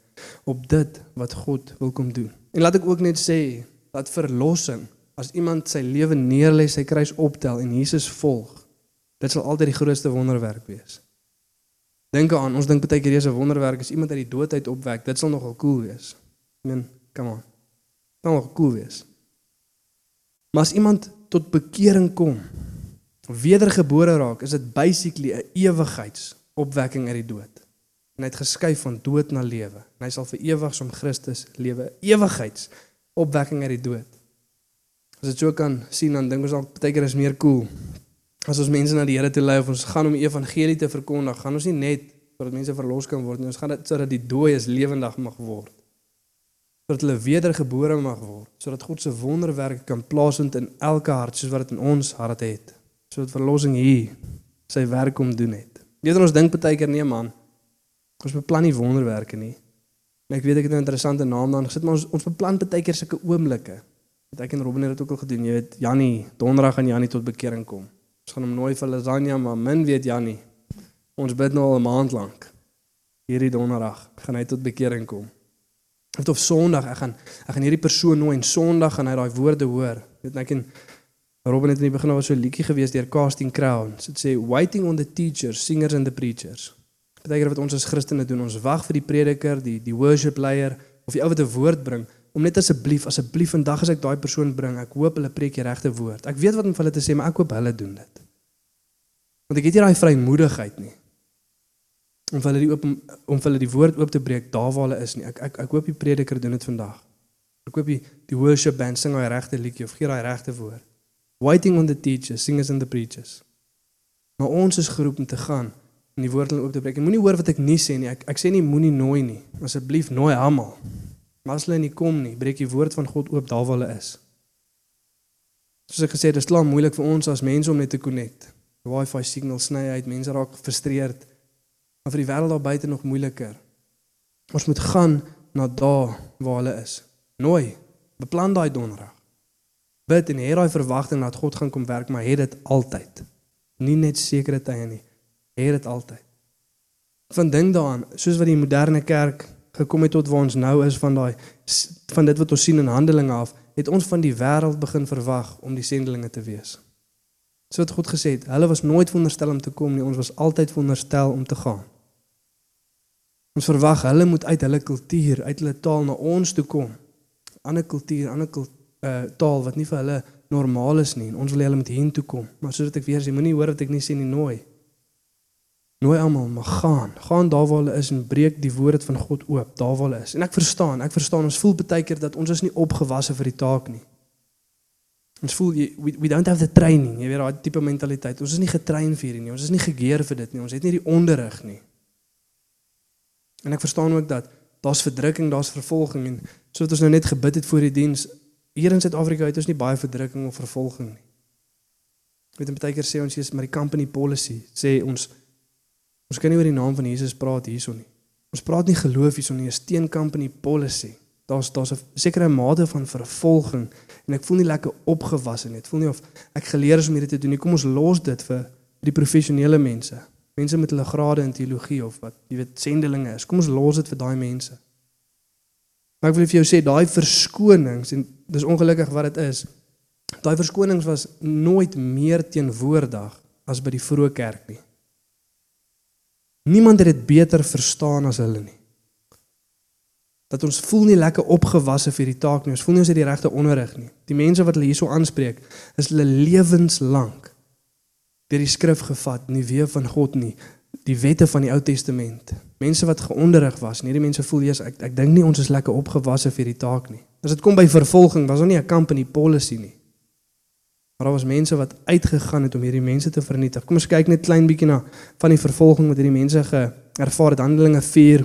op dit wat God wil kom doen. En laat ek ook net sê dat verlossing as iemand sy lewe neerlê, sy kruis optel en Jesus volg, dit sal altyd die grootste wonderwerk wees. Dink aan, ons dink baie keer dis 'n wonderwerk as iemand uit die dood uit opwek, dit sal nogal cool wees. I mean, come on. Dit sal nogal cool wees. Maar as iemand tot bekering kom, wedergebore raak, is dit basically 'n ewigheidsopwekking uit die dood. En hy het geskuif van dood na lewe. En hy sal vir ewig som Christus lewe, ewigheidsopwekking uit die dood. As dit so kan sien dan dink ons dalk baie keer is meer cool. As ons mense na die Here toe lei of ons gaan om die evangelie te verkondig, gaan ons nie net sodat mense verlos kan word nie, ons gaan dit sodat die dooies lewendig mag word. Sodat hulle wedergebore mag word, sodat God se wonderwerk kan plaasvind in elke hart soos wat dit in ons hart het. Sodat verlossing hier sy werk kom doen het. Weet ons dink baie keer nee man. Ons beplan nie wonderwerke nie. En ek weet ek het 'n interessante naam dan gesit, maar ons ons beplan baie keer sulke oomblikke. Ek en Robin het dit ook al gedoen. Jy weet Jannie, donderdag gaan Jannie tot bekering kom. Ons gaan hom nooi vir lasagne, maar min weet Jannie. Ons bid nou al 'n maand lank. Hierdie donderdag gaan hy tot bekering kom. Of of Sondag, ek gaan ek gaan hierdie persoon nooi en Sondag gaan hy daai woorde hoor. Weet ek en Robin het in die begin was so 'n liedjie gewees deur Casting Crowns. Dit sê waiting on the teachers, singers and the preachers. Beteken wat ons as Christene doen, ons wag vir die prediker, die die worship leier of die ou wat 'n woord bring om net asseblief, asseblief vandag as ek daai persoon bring, ek hoop hulle preek die regte woord. Ek weet wat om vir hulle te sê, maar ek hoop hulle doen dit. Want ek het nie daai vrymoedigheid nie. Om vir hulle die oop om vir hulle die woord oop te breek daar waar hulle is nie. Ek ek ek hoop die prediker doen dit vandag. Ek hoop die die worship band sing daai regte liedjie of gee daai regte woord. Waiting on the teachers, singers and the preachers. Maar ons is geroep om te gaan en die woord hulle oop te breek. En moenie hoor wat ek nie sê nie. Ek ek sê nie moenie nooi nie. Asseblief nooi almal. Maar as hulle nie kom nie, breek die woord van God oop daar waar hulle is. Soos ek gesê het, dit is klaar moeilik vir ons as mense om net te connect. Die Wi-Fi signal sny uit, mense raak gefrustreerd. Maar vir die wêreld daar buite nog moeiliker. Ons moet gaan na daar waar hulle is. Nooi. Beplan daai donderdag. Bid en hê daai verwagting dat God gaan kom werk, maar hê dit altyd. Nie net sekere tye nie het dit altyd. Van ding daaraan, soos wat die moderne kerk gekom het tot waar ons nou is van daai van dit wat ons sien in Handelinge af, het ons van die wêreld begin verwag om die sendelinge te wees. So het God gesê, hulle was nooit veronderstel om te kom nie, ons was altyd veronderstel om te gaan. Ons verwag hulle moet uit hulle kultuur, uit hulle taal na ons toe kom. Ander kultuur, ander uh, taal wat nie vir hulle normaal is nie ons wil hulle met heen toe kom. Maar soos ek weer sê, moenie hoor wat ek nie sê nie, nooi. Nooi almal, maar gaan, gaan daar waar hulle is en breek die woord van God oop, daar waar hulle is. En ek verstaan, ek verstaan ons voel baie keer dat ons is nie opgewasse vir die taak nie. Ons voel we, we don't have the training, jy weet daai tipe mentaliteit. Ons is nie getrein vir hierdie nie. Ons is nie gegeer vir dit nie. Ons het nie die onderrig nie. En ek verstaan ook dat daar's verdrukking, daar's vervolging en soos ons nou net gebid het voor die diens, hier in Suid-Afrika het ons nie baie verdrukking of vervolging nie. Weet jy baie keer sê ons is maar die company policy sê ons Ons kan nie oor die naam van Jesus praat hierson nie. Ons praat nie geloof hierson nie, 'n steenkamp in die policy. Daar's daar's 'n sekere mate van vervolging en ek voel nie lekker opgewasse nie. Ek voel nie of ek geleer is om hierdie te doen nie. Kom ons los dit vir die professionele mense. Mense met hulle grade in teologie of wat jy weet sendelinge is. Kom ons los dit vir daai mense. Maar ek wil vir jou sê daai verskonings en dis ongelukkig wat dit is. Daai verskonings was nooit meer teenwoordig as by die vroeë kerk nie. Niemand het dit beter verstaan as hulle nie. Dat ons voel nie lekker opgewasse vir die taak nie. Ons voel nie ons het die regte onderrig nie. Die mense wat hulle hierso aanspreek, is hulle lewenslank deur die skrif gevat, nie weer van God nie, die wette van die Ou Testament. Mense wat geonderrig was, nie die mense voel jy's ek ek dink nie ons is lekker opgewasse vir die taak nie. As dit kom by vervolging, was daar nie 'n kamp in die polisie nie. Maar daar was mense wat uitgegaan het om hierdie mense te vernietig. Kom ons kyk net klein bietjie na van die vervolging wat hierdie mense geervaar het. Handelinge 4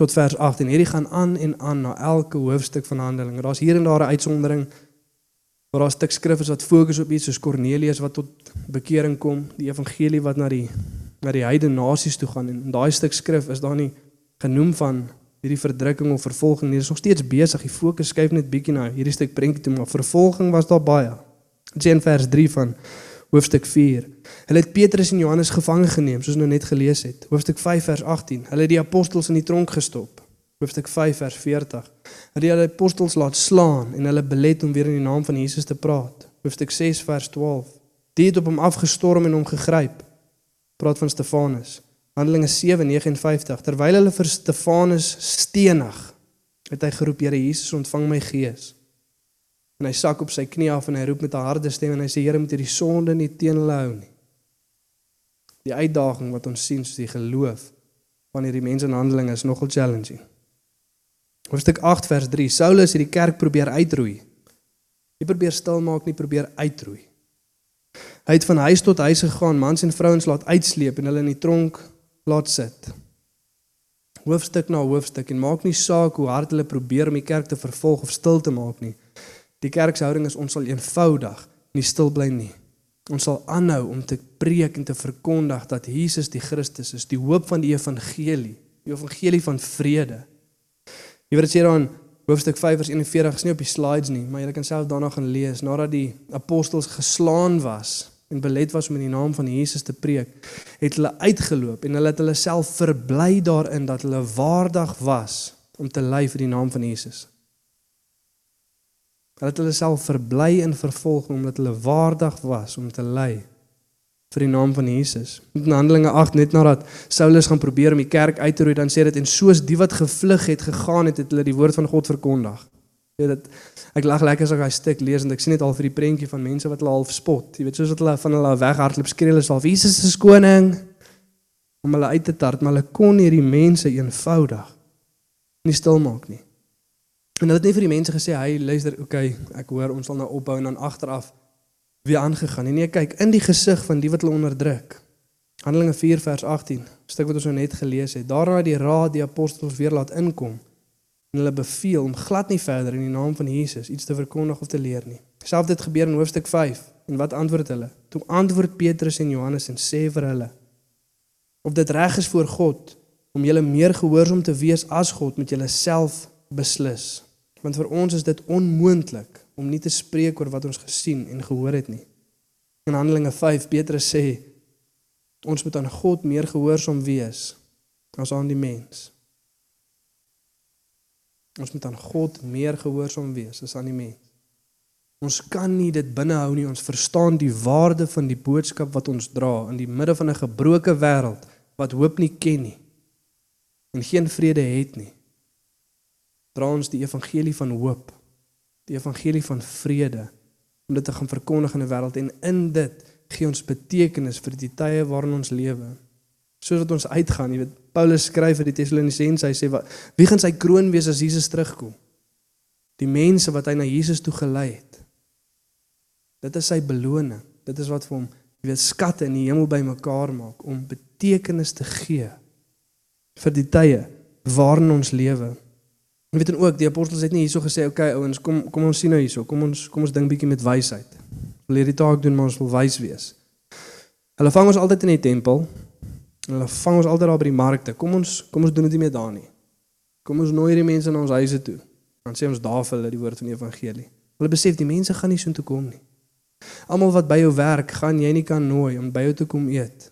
tot vers 8 en hierdie gaan aan en aan na elke hoofstuk van Handelinge. Daar's hier en daar 'n uitsondering. Maar daar 'n stuk skrif is wat fokus op iets soos Kornelius wat tot bekering kom, die evangelie wat na die na die heidene nasies toe gaan en in daai stuk skrif is daar nie genoem van hierdie verdrukking of vervolging nie. Dit is nog steeds besig. Die fokus skuif net bietjie na hierdie stuk prentjie toe, maar vervolging was daar baie. Dit sê in vers 3 van hoofstuk 4. Hulle het Petrus en Johannes gevange geneem, soos nou net gelees het. Hoofstuk 5 vers 18. Hulle het die apostels in die tronk gestop. Hoofstuk 5 vers 40. Hulle het die apostels laat slaan en hulle belet om weer in die naam van Jesus te praat. Hoofstuk 6 vers 12. Die het op hom afgestorm en hom gegryp. Praat van Stefanus. Handelinge 7:59 Terwyl hulle vir Stefanus stenig, het hy geroep: "Here Jesus, ontvang my gees." En hy sak op sy knie af en hy roep met 'n harde stem en hy sê: "Here, moet hierdie sonde nie teen hulle hou nie." Die uitdaging wat ons sien, soos die geloof van hierdie mense in Handelinge is nogal challenging. Hoofstuk 8 vers 3. Saulus het die kerk probeer uitroei. Nie probeer stil maak nie, probeer uitroei. Hy het van huis tot huis gegaan, mans en vrouens laat uitsleep en hulle in die tronk laat sit. Hoofstuk na hoofstuk en maak nie saak hoe hard hulle probeer om die kerk te vervolg of stil te maak nie. Die kerk se houding is ons sal eenvoudig nie stil bly nie. Ons sal aanhou om te preek en te verkondig dat Jesus die Christus is, die hoop van die evangelie, die evangelie van vrede. Jy weet dit sê dan hoofstuk 5 vers 41 is nie op die slides nie, maar jy kan self daarna gaan lees nadat die apostels geslaan was en belet was om in die naam van Jesus te preek, het hulle uitgeloop en hulle het hulle self verbly daarin dat hulle waardig was om te ly vir die naam van Jesus. Hulle het hulle self verbly in vervolging omdat hulle waardig was om te ly vir die naam van Jesus. In Handelinge 8 net nadat Saulus gaan probeer om die kerk uit te roei, dan sê dit en soos die wat gevlug het gegaan het, het hulle die woord van God verkondig. Jy weet dit ek lag lekker as ek daai stuk lees en ek sien net al vir die prentjie van mense wat hulle half spot. Jy weet soos wat hulle van hulle weghardloop skree hulle self Jesus is koning om hulle uit te tart, maar hulle kon hierdie mense eenvoudig nie stil maak nie. En hulle het net vir die mense gesê, "Hy luister, okay, ek hoor ons sal nou opbou en dan agteraf weer aangegaan." En nee, kyk in die gesig van die wat hulle onderdruk. Handelinge 4 vers 18, stuk wat ons nou net gelees het. Daarna het die raad die apostels weer laat inkom en hulle beveel om glad nie verder in die naam van Jesus iets te verkondig of te leer nie. Selfs dit gebeur in hoofstuk 5. En wat antwoord hulle? Toe antwoord Petrus en Johannes en sê vir hulle: "Of dit reg is voor God om julle meer gehoorsaam te wees as God, moet julle self beslis." Want vir ons is dit onmoontlik om nie te spreek oor wat ons gesien en gehoor het nie. In Handelinge 5 Petrus sê ons moet aan God meer gehoorsaam wees as aan die mens. Ons moet aan God meer gehoorsaam wees as aan die mens. Ons kan nie dit binnehou nie. Ons verstaan die waarde van die boodskap wat ons dra in die midde van 'n gebroke wêreld wat hoop nie ken nie en geen vrede het nie dra ons die evangelie van hoop, die evangelie van vrede om dit te gaan verkondig in 'n wêreld en in dit gee ons betekenis vir die tye waarin ons lewe. Soos wat ons uitgaan, jy weet, Paulus skryf vir die Tessalonisense, hy sê wat wie gaan sy kroon wees as Jesus terugkom? Die mense wat hy na Jesus toe gelei het. Dit is sy beloning. Dit is wat vir hom, jy weet, skatte in die hemel bymekaar maak om betekenis te gee vir die tye waarin ons lewe. Jy weet dan ook die apostels het nie hierso gesê okay ouens kom kom ons sien nou hierso kom ons kom ons ding bietjie met wysheid. Wil hierdie taak doen maar ons wil wys wees. Hulle vang ons altyd in die tempel. Hulle vang ons altyd daar by die markte. Kom ons kom ons doen dit nie meer daar nie. Kom ons nooi hierdie mense na ons huise toe. Dan sê ons daar vir hulle die woord van die evangelie. Hulle besef die mense gaan nie so toe kom nie. Almal wat by jou werk, gaan jy nie kan nooi om by jou te kom eet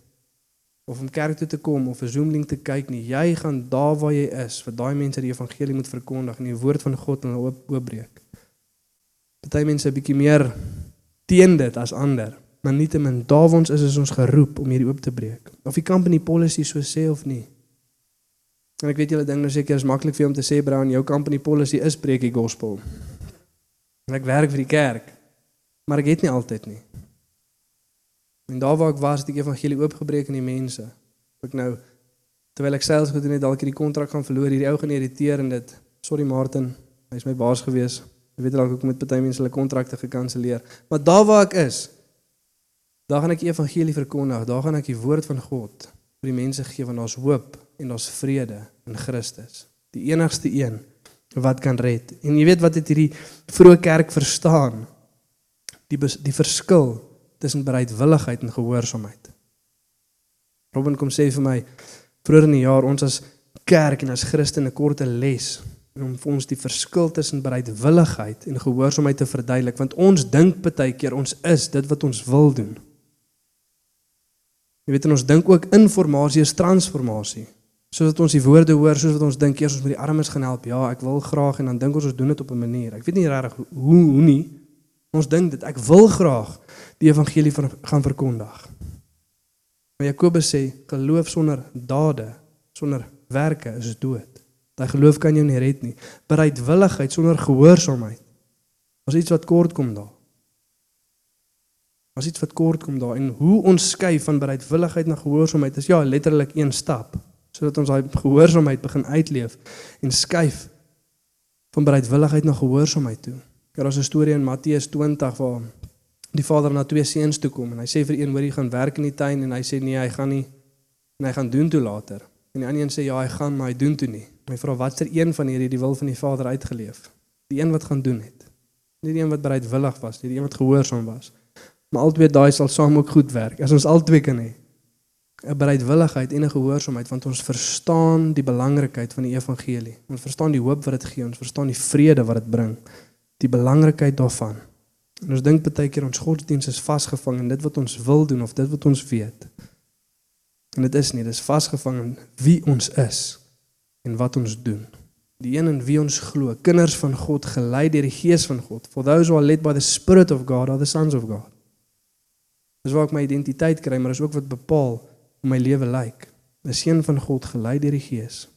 of om kerk toe te kom of 'n Zoom link te kyk nie. Jy gaan daar waar jy is vir daai mense die evangelie moet verkondig en die woord van God in oop oopbreek. Party mense 'n bietjie meer teen dit as ander. maar nietemin daar waar ons is is ons geroep om hierdie oop te breek. Of die company policy so sê of nie. En ek weet julle dink nou seker is maklik vir jou om te sê Brown, jou company policy is preek die gospel. En ek werk vir die kerk. Maar ek het nie altyd nie. En daar waar ek was, het die evangelie oopgebreek aan die mense. Ek nou terwyl ek sales gedoen het, dalk hierdie kontrak gaan verloor, hierdie ou gaan irriteer en dit. Sorry Martin, hy's my baas gewees. Jy weet dalk ook met baie mense hulle kontrakte gekanselleer. Maar daar waar ek is, daar gaan ek evangelie verkondig. Daar gaan ek die woord van God vir die mense gee want daar's hoop en daar's vrede in Christus. Die enigste een wat kan red. En jy weet wat het hierdie vroeë kerk verstaan? Die die verskil tussen bereidwilligheid en gehoorsaamheid. Robin kom sê vir my vroeër in die jaar ons as kerk en as Christene 'n les om vir ons die verskil tussen bereidwilligheid en gehoorsaamheid te verduidelik want ons dink baie keer ons is dit wat ons wil doen. Jy weet ons dink ook informasie is transformasie. Soos wat ons die woorde hoor, soos wat ons dink eers ons met die armes gaan help. Ja, ek wil graag en dan dink ons ons doen dit op 'n manier. Ek weet nie regtig hoe hoe nie. Ons dink dit ek wil graag die evangelie van gaan verkondig. Maar Jakobus sê geloof sonder dade, sonder werke is dood. Daai geloof kan jou nie red nie. Bereidwilligheid sonder gehoorsaamheid. Ons iets wat kort kom daar. Ons iets wat kort kom daar en hoe ons skuif van bereidwilligheid na gehoorsaamheid is ja letterlik een stap sodat ons daai gehoorsaamheid begin uitleef en skuif van bereidwilligheid na gehoorsaamheid toe. Daar is 'n storie in Matteus 20 waar die vader na twee seuns toe kom en hy sê vir een hoor jy gaan werk in die tuin en hy sê nee hy gaan nie en hy gaan doen toe later. En die ander een sê ja hy gaan maar hy doen toe nie. My vra watser een van hierdie die wil van die vader uitgeleef? Die een wat gaan doen het. Nie die een wat bereidwillig was, nie die een wat gehoorsaam was. Maar albei daai sal saam ook goed werk. As ons albei kan hê. 'n bereidwilligheid en 'n gehoorsaamheid want ons verstaan die belangrikheid van die evangelie. Ons verstaan die hoop wat dit gee, ons verstaan die vrede wat dit bring. Die belangrikheid daarvan. En ons dink baie keer ons godsdiens is vasgevang in dit wat ons wil doen of dit wat ons weet. En dit is nie, dit is vasgevang in wie ons is en wat ons doen. Die een in wie ons glo, kinders van God, gelei deur die Gees van God. For those who are led by the Spirit of God are the sons of God. Dis waar ek my identiteit kry, maar is ook wat bepaal hoe my lewe lyk. 'n Seun van God gelei deur die Gees.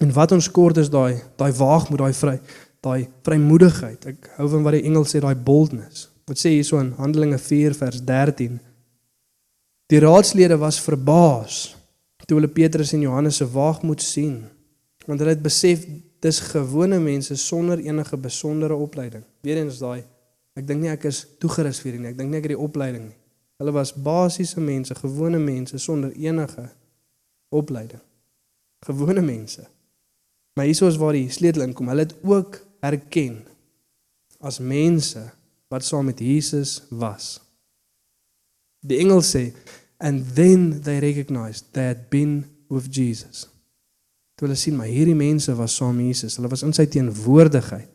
En wat ons kort is daai daai waagmoed, daai vry, daai vrymoedigheid. Ek hou van wat die Engels sê, daai boldness. Wat sê hierso in Handelinge 4 vers 13? Die raadslede was verbaas toe hulle Petrus en Johannes se waagmoed sien, want hulle het besef dis gewone mense sonder enige besondere opleiding. Weerens daai ek dink nie ek is toegerus vir hierdie nie. Ek dink nie ek het die opleiding nie. Hulle was basiese mense, gewone mense sonder enige opleiding. Gewone mense. Maar hieso is waar die sleutel inkom. Hulle het ook erken as mense wat saam met Jesus was. Die engel sê and then they recognized they had been with Jesus. Toe hulle sien maar hierdie mense was saam met Jesus. Hulle was in sy teenwoordigheid.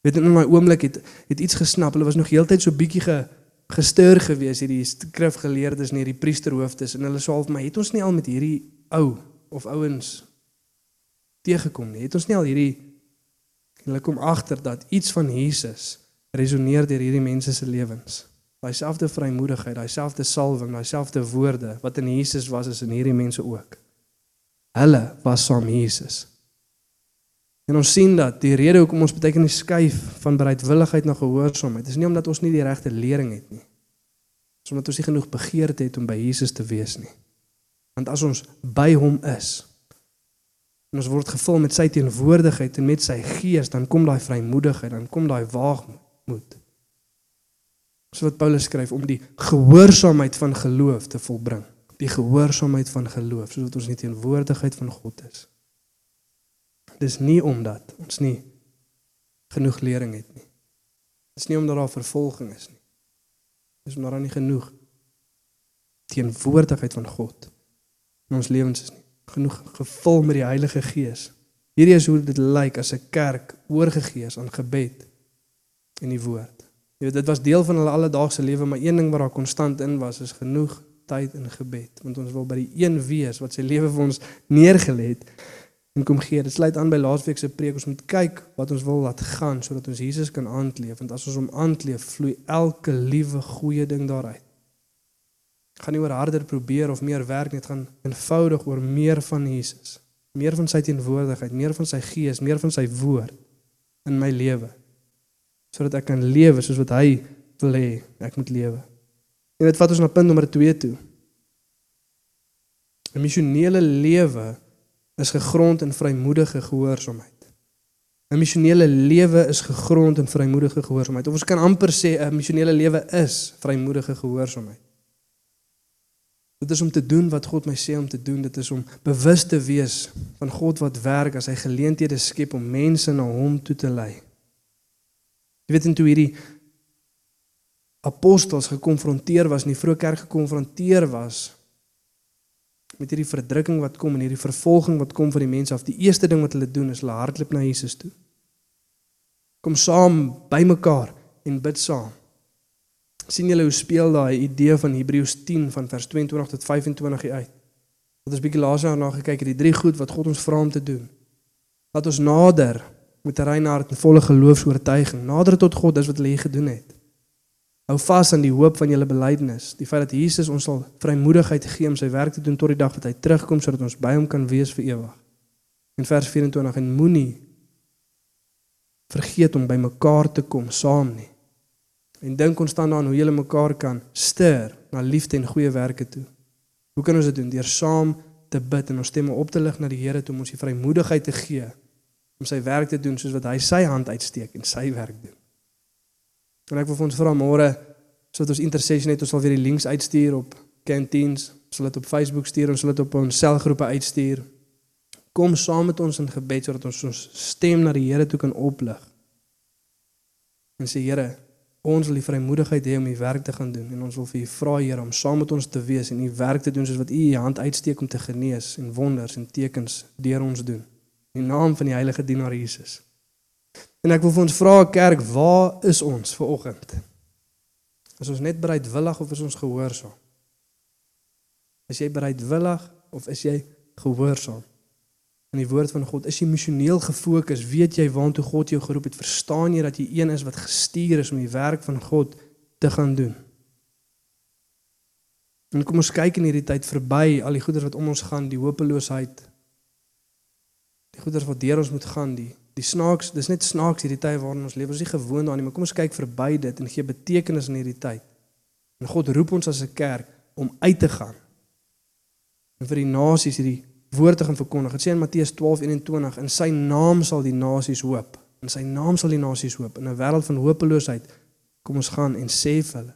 Weet in my oomblik het het iets gesnap. Hulle was nog heeltyd so bietjie ge gestuur gewees hierdie skrifgeleerdes en hierdie priesterhoofdes en hulle sê half maar het ons nie al met hierdie ou of ouens teëgekom nie het ons nie al hierdie hulle kom agter dat iets van Jesus resoneer deur hierdie mense se lewens daai selfde vrymoedigheid daai selfde salwing daai selfde woorde wat in Jesus was is in hierdie mense ook hulle was saam Jesus En ons sien dat die rede hoekom ons baie keer nie skuif van bereidwilligheid na gehoorsaamheid is nie omdat ons nie die regte lering het nie. Dis omdat ons nie genoeg begeerte het om by Jesus te wees nie. Want as ons by hom is en ons word gevul met sy teenwoordigheid en met sy gees, dan kom daai vrymoedigheid, dan kom daai waagmoed. So wat Paulus skryf om die gehoorsaamheid van geloof te volbring. Die gehoorsaamheid van geloof, soos wat ons in die teenwoordigheid van God is dis nie omdat ons nie genoeg lering het nie. Dis nie omdat daar vervolging is nie. Dis omdat daar nie genoeg teenwoordigheid van God in ons lewens is nie. Genoeg gevul met die Heilige Gees. Hierdie is hoe dit lyk as 'n kerk oorgegee is aan gebed en die woord. Jy weet dit was deel van hulle alledaagse lewe, maar een ding wat daar konstant in was is genoeg tyd in gebed, want ons wil by die een wees wat sy lewe vir ons neergelê het en kom gee. Dit sluit aan by laasweek se preek. Ons moet kyk wat ons wil laat gaan sodat ons Jesus kan aandleef want as ons hom aandleef, vloei elke liewe goeie ding daaruit. Gaan nie oor harder probeer of meer werk nie, dit gaan eenvoudig oor meer van Jesus. Meer van sy teenwoordigheid, meer van sy gees, meer van sy woord in my lewe. Sodat ek kan lewe soos wat hy wil hê ek moet lewe. En dit vat ons na punt nommer 2 toe. 'n Missionele lewe is gegrond in vrymoedige gehoorsaamheid. 'n Missionele lewe is gegrond in vrymoedige gehoorsaamheid. Of ons kan amper sê 'n missionele lewe is vrymoedige gehoorsaamheid. Dit is om te doen wat God my sê om te doen. Dit is om bewus te wees van God wat werk as hy geleenthede skep om mense na hom toe te lei. Jy weet intoe hierdie apostels gekonfronteer was, in die vroeë kerk gekonfronteer was met hierdie verdrukking wat kom en hierdie vervolging wat kom van die mense af. Die eerste ding wat hulle doen is hulle hardloop na Jesus toe. Kom saam bymekaar en bid saam. Sien julle hoe speel daai idee van Hebreërs 10 van vers 22 tot 25 hier uit. Wat ons bietjie laas daarna gekyk het, die drie goed wat God ons vra om te doen. Laat ons nader met 'n rein hart en volle geloofs-oortuiging nader tot God as wat hulle hier gedoen het. Hou vas aan die hoop van julle belydenis, die feit dat Jesus ons sal vrymoedigheid gee om sy werk te doen tot die dag dat hy terugkom sodat ons by hom kan wees vir ewig. In vers 24 en moenie vergeet om by mekaar te kom saam nie. En dink konstant aan hoe julle mekaar kan stuur na liefde en goeie werke toe. Hoe kan ons dit doen? Deur saam te bid en ons stemme op te lig na die Here toe om ons die vrymoedigheid te gee om sy werk te doen soos wat hy sy hand uitsteek en sy werk doen. En ek wil vir ons vra môre sodat ons intersessie net ons sal weer die links uitstuur op canteens, sal dit op Facebook stuur, ons sal dit op ons selgroepe uitstuur. Kom saam met ons in gebed sodat ons ons stem na die Here toe kan oplig. En sê Here, ons wil die vrymoedigheid hê om u werk te gaan doen en ons wil vir u vra Here om saam met ons te wees en u werk te doen soos wat u u hand uitsteek om te genees en wonders en tekens deur ons doen. In die naam van die heilige dienaar Jesus. En ek wil vir ons vra kerk, waar is ons ver oggend? Is ons net bereidwillig of is ons gehoorsaam? Is jy bereidwillig of is jy gehoorsaam? In die woord van God, is jy missioneel gefokus? Weet jy waartoe God jou geroep het? Verstaan jy dat jy een is wat gestuur is om die werk van God te gaan doen? En kom ons kyk in hierdie tyd verby al die goeders wat om ons gaan, die hopeloosheid. Die goeders wat deur ons moet gaan, die die snaaks, dis net snaaks hierdie tyd waarin ons leef. Ons is nie gewoond daaraan nie, maar kom ons kyk verby dit en gee betekenis aan hierdie tyd. En God roep ons as 'n kerk om uit te gaan. En vir die nasies hierdie woord te gaan verkondig. Dit sê in Matteus 12:21, in sy naam sal die nasies hoop. In sy naam sal die nasies hoop. In 'n wêreld van hopeloosheid kom ons gaan en sê vir hulle,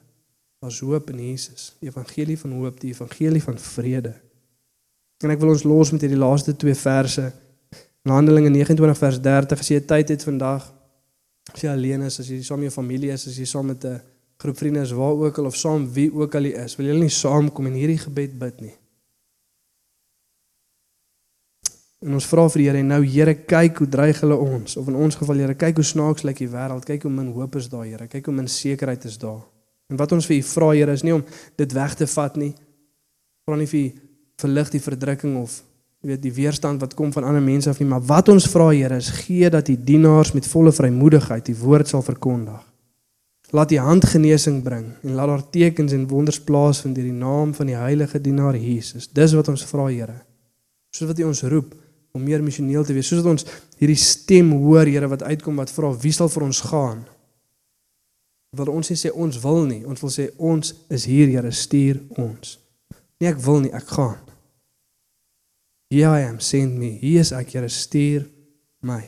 daar's hoop in Jesus. Die evangelie van hoop, die evangelie van vrede. En ek wil ons los met hierdie laaste twee verse In Handelinge 29 vers 30 as jy tyd het vandag as jy alleen is, as jy saam met jou familie is, as jy saam met 'n groep vriende is, waar ook al of saam wie ook al jy is, wil jy nie saamkom en hierdie gebed bid nie. En ons vra vir die Here en nou Here kyk hoe dreig hulle ons of in ons geval Here kyk hoe snaaks lyk die wêreld kyk hoe min hoop is daar Here kyk hoe min sekerheid is daar en wat ons vir u vra Here is nie om dit weg te vat nie vra nie vir u verlig die verdrukking of jy weet die weerstand wat kom van ander mense af nie, maar wat ons vra Here is gee dat die dienaars met volle vrymoedigheid die woord sal verkondig. Laat die hand genesing bring en laat daar tekens en wonders plaasvind in die naam van die heilige dienaar Jesus. Dis wat ons vra Here. Soos wat U ons roep om meer missioneel te wees, soos dat ons hierdie stem hoor Here wat uitkom wat vra wie sal vir ons gaan? Wil ons nie sê ons wil nie, ons wil sê ons is hier Here, stuur ons. Nee ek wil nie, ek gaan. Here I am, send me. Hier is ek, Here, stuur my.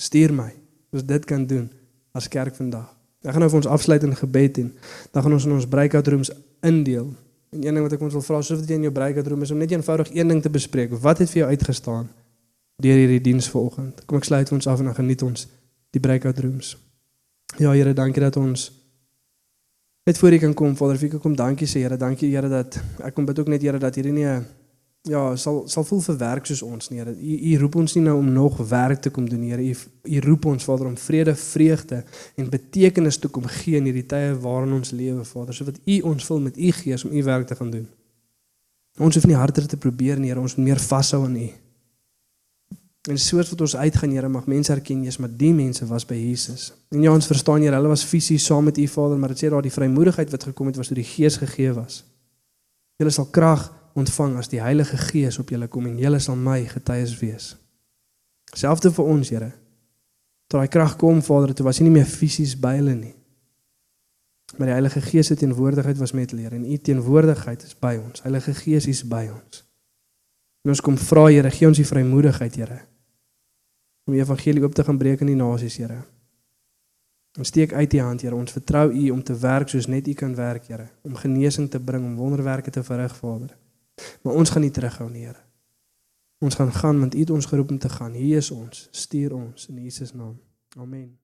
Stuur my. Ons dit kan doen as kerk vandag. Ek gaan nou vir ons afsluit in gebed en dan gaan ons in ons breakout rooms indeel. En een ding wat ek ons wil vra, soos wat jy in jou breakout room is om net eenvoudig een ding te bespreek. Wat het vir jou uitgestaan deur hierdie diens vanoggend? Kom ek sluit ons af en dan geniet ons die breakout rooms. Ja Here, dankie dat ons net voor U kan kom, Vader. U kom dankie sê, Here. Dankie Here dat ek kom bid ook net Here dat hierdie nie 'n ja, sal sal voel vir werk soos ons, Here. U u roep ons nie nou om nog werk te kom doen, Here. U u roep ons Vader om vrede, vreugde en betekenis te kom gee in hierdie tye waarin ons lewe, Vader, sodat u ons vul met u gees om u werk te gaan doen. Ons hoef nie harder te probeer nie, Here. Ons moet meer vashou aan u. En soos wat ons uitgaan, Here, mag mense erken jy's maar die mense was by Jesus. En ja, ons verstaan Here, hulle was fisies saam met u Vader, maar dit sê daar die vrymoedigheid wat gekom het was deur die Gees gegee was. Julle sal krag ontvang as die Heilige Gees op julle kom en julle sal my getuies wees. Selfs vir ons, Here. Toe daai krag kom, Vader, toe was jy nie meer fisies by hulle nie. Maar die Heilige Gees se teenwoordigheid was met hulle en u teenwoordigheid is by ons. Heilige Gees is by ons. En ons kom vra Here, gee ons die vrymoedigheid, Here. Om die evangelie oop te gaan breek in die nasies, Here. Ons steek uit u hand, Here. Ons vertrou u om te werk soos net u kan werk, Here. Om genesing te bring, om wonderwerke te verrig, Vader. Maar ons gaan nie terughou nie, Here. Ons gaan gaan want u het ons geroep om te gaan. Hier is ons. Stuur ons in Jesus naam. Amen.